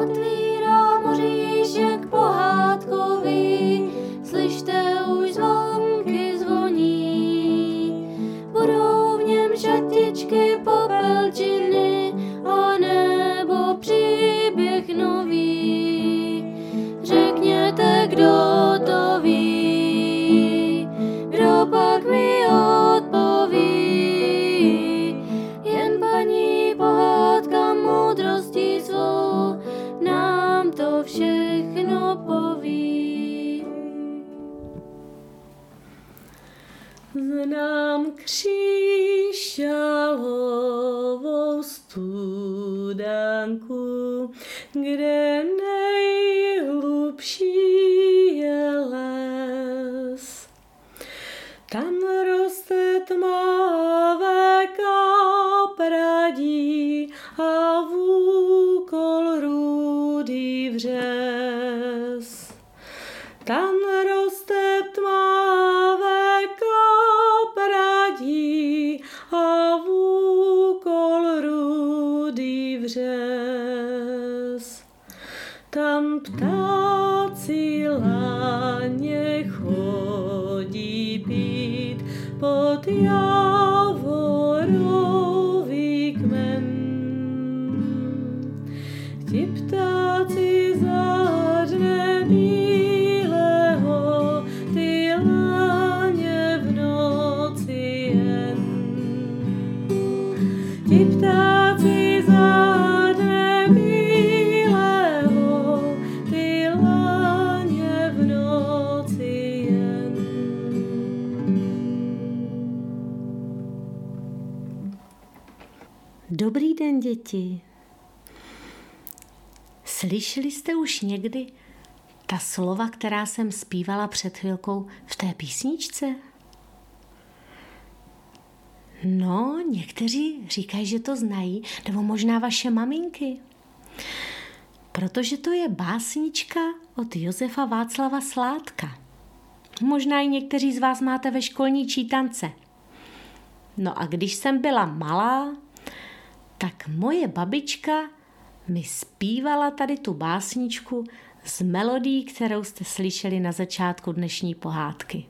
Gott. Rudý vřes. Tam ptáci láně chodí pít pod javorový kmen. Ti ptáci za dne bílého, ty láně v noci jen. Ti ptáci den, děti. Slyšeli jste už někdy ta slova, která jsem zpívala před chvilkou v té písničce? No, někteří říkají, že to znají, nebo možná vaše maminky. Protože to je básnička od Josefa Václava Sládka. Možná i někteří z vás máte ve školní čítance. No a když jsem byla malá, tak moje babička mi zpívala tady tu básničku s melodií, kterou jste slyšeli na začátku dnešní pohádky.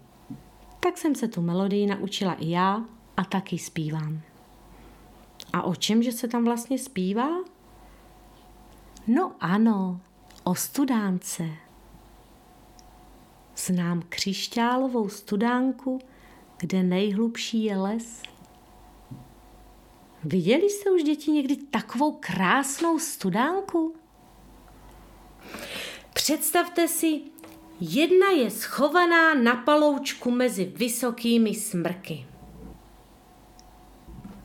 Tak jsem se tu melodii naučila i já a taky zpívám. A o čem, že se tam vlastně zpívá? No ano, o studánce. Znám křišťálovou studánku, kde nejhlubší je les. Viděli jste už děti někdy takovou krásnou studánku? Představte si, jedna je schovaná na paloučku mezi vysokými smrky.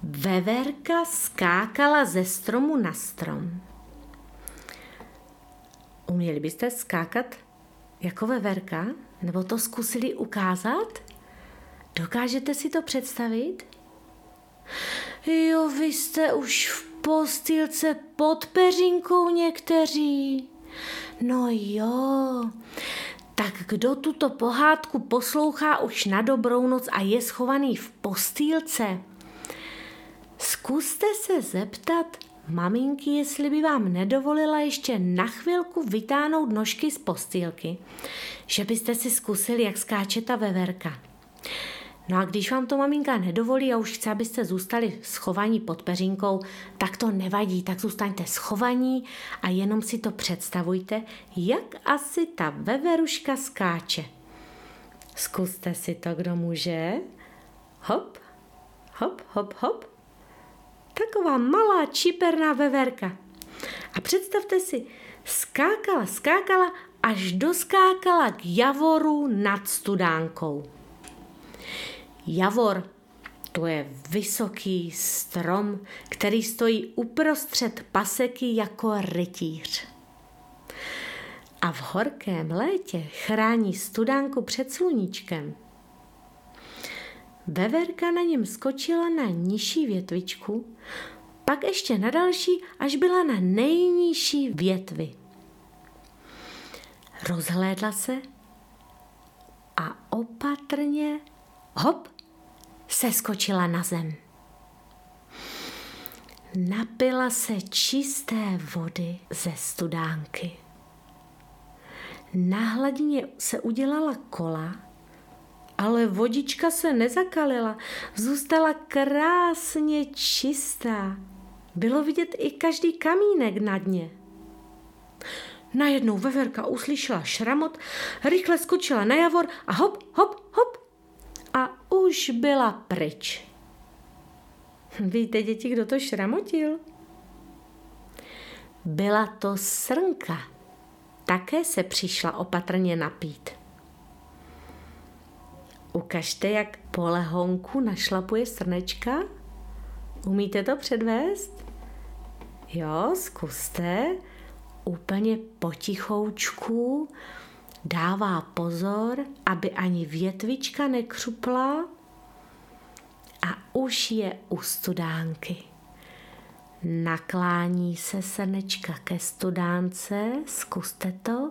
Veverka skákala ze stromu na strom. Uměli byste skákat jako veverka? Nebo to zkusili ukázat? Dokážete si to představit? Jo, vy jste už v postýlce pod peřinkou někteří. No jo, tak kdo tuto pohádku poslouchá už na dobrou noc a je schovaný v postýlce? Zkuste se zeptat maminky, jestli by vám nedovolila ještě na chvilku vytáhnout nožky z postýlky, že byste si zkusili, jak skáče ta veverka. No a když vám to maminka nedovolí a už chce, abyste zůstali schovaní pod peřinkou, tak to nevadí, tak zůstaňte schovaní a jenom si to představujte, jak asi ta veveruška skáče. Zkuste si to, kdo může. Hop, hop, hop, hop. Taková malá čiperná veverka. A představte si, skákala, skákala, až doskákala k javoru nad studánkou. Javor to je vysoký strom, který stojí uprostřed paseky jako rytíř. A v horkém létě chrání studánku před sluníčkem. Veverka na něm skočila na nižší větvičku, pak ještě na další, až byla na nejnižší větvi. Rozhlédla se a opatrně, hop, seskočila na zem. napila se čisté vody ze studánky. Na hladině se udělala kola, ale vodička se nezakalila, zůstala krásně čistá. Bylo vidět i každý kamínek na dně. Najednou veverka uslyšela šramot, rychle skočila na javor a hop, hop, hop. Už byla pryč. Víte, děti, kdo to šramotil? Byla to srnka. Také se přišla opatrně napít. Ukažte, jak po lehonku našlapuje srnečka. Umíte to předvést? Jo, zkuste. Úplně potichoučku dává pozor, aby ani větvička nekřupla a už je u studánky. Naklání se srnečka ke studánce, zkuste to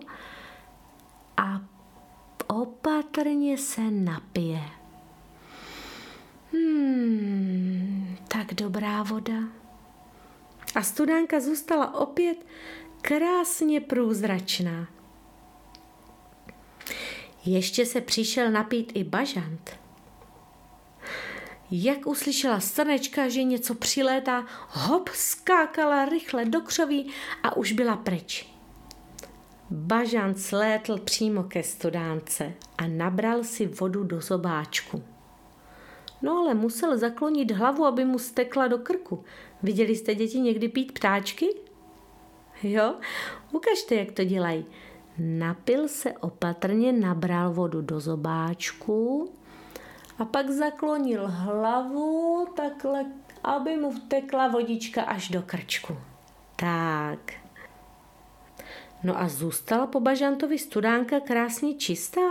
a opatrně se napije. Hmm, tak dobrá voda. A studánka zůstala opět krásně průzračná. Ještě se přišel napít i bažant. Jak uslyšela strnečka, že něco přilétá, hop, skákala rychle do křoví a už byla pryč. Bažant slétl přímo ke studánce a nabral si vodu do zobáčku. No ale musel zaklonit hlavu, aby mu stekla do krku. Viděli jste děti někdy pít ptáčky? Jo? Ukažte, jak to dělají. Napil se opatrně, nabral vodu do zobáčku a pak zaklonil hlavu takhle, aby mu vtekla vodička až do krčku. Tak. No a zůstala po bažantovi studánka krásně čistá?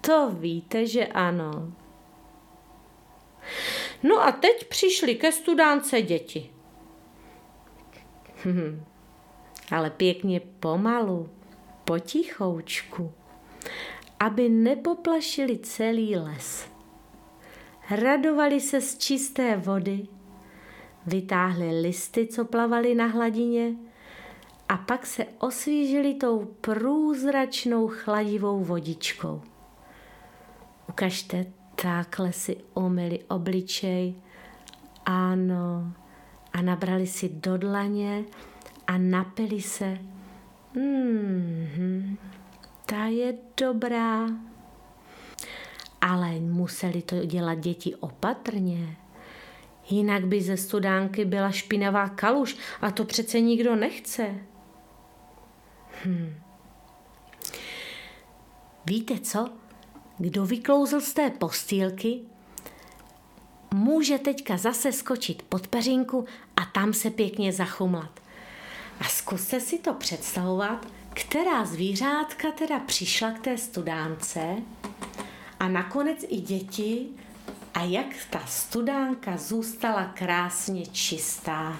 To víte, že ano. No a teď přišli ke studánce děti. Ale pěkně pomalu, potichoučku, aby nepoplašili celý les. Radovali se z čisté vody, vytáhli listy, co plavaly na hladině, a pak se osvížili tou průzračnou chladivou vodičkou. Ukažte, takhle si omyli obličej, ano, a nabrali si do dlaně a napili se. Hmm, ta je dobrá. Ale museli to dělat děti opatrně. Jinak by ze studánky byla špinavá kaluž a to přece nikdo nechce. Hmm. Víte co? Kdo vyklouzl z té postýlky, může teďka zase skočit pod peřinku a tam se pěkně zachumlat. A zkuste si to představovat, která zvířátka teda přišla k té studánce a nakonec i děti a jak ta studánka zůstala krásně čistá.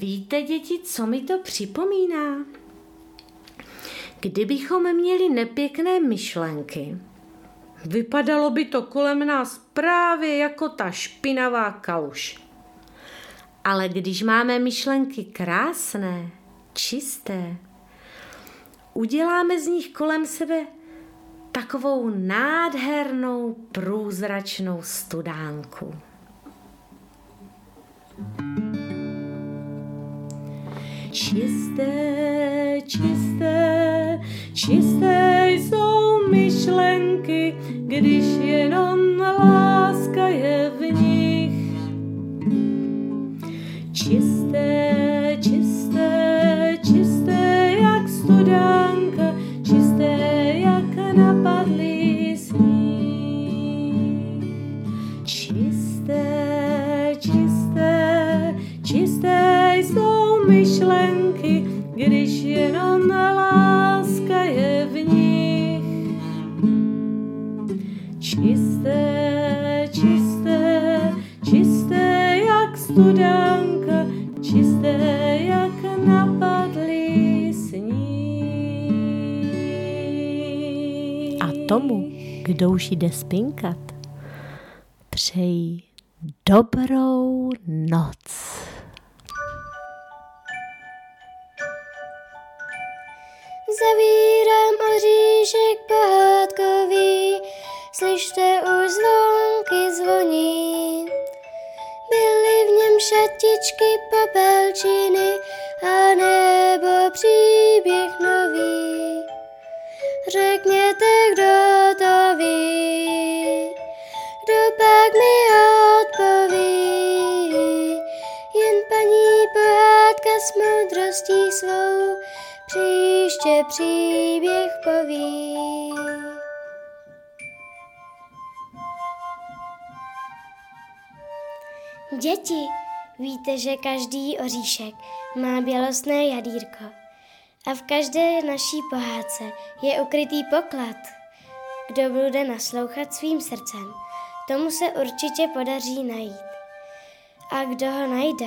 Víte, děti, co mi to připomíná? Kdybychom měli nepěkné myšlenky, vypadalo by to kolem nás právě jako ta špinavá kaluž. Ale když máme myšlenky krásné, čisté, uděláme z nich kolem sebe takovou nádhernou průzračnou studánku. Čisté, čisté, čisté jsou myšlenky, když jenom láska když jenom láska je v nich. Čisté, čisté, čisté jak studánka, čisté jak napadlý sníh. A tomu, kdo už jde spinkat, přeji dobrou noc. Zavírám oříšek pohádkový, slyšte už zvonky zvoní. Byly v něm šatičky, popelčiny a nebo příběh nový. Řekněte, kdo to ví, kdo pak mi odpoví. Jen paní pohádka s moudrostí svou příště příběh poví. Děti, víte, že každý oříšek má bělostné jadírko a v každé naší pohádce je ukrytý poklad. Kdo bude naslouchat svým srdcem, tomu se určitě podaří najít. A kdo ho najde,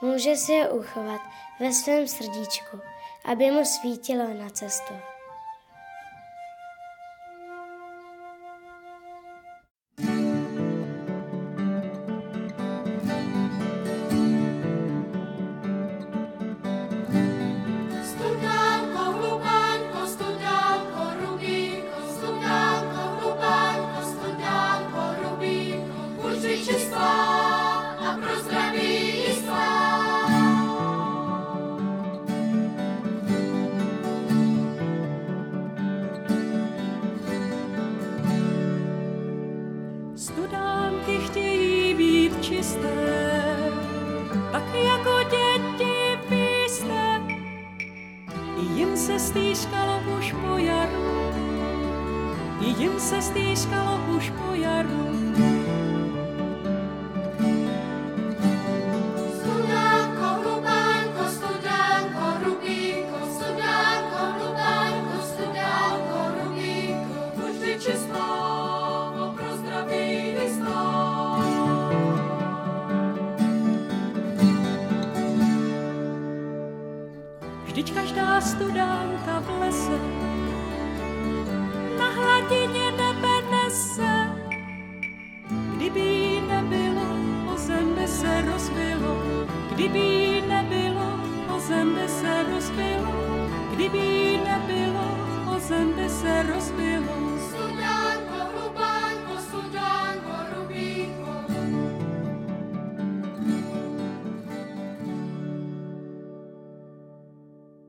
může si ho uchovat ve svém srdíčku, aby mu svítilo na cestu. Kdyby jí nebylo, o zem by se rozbilo. Kdyby jí nebylo, o zem by se rozbilo.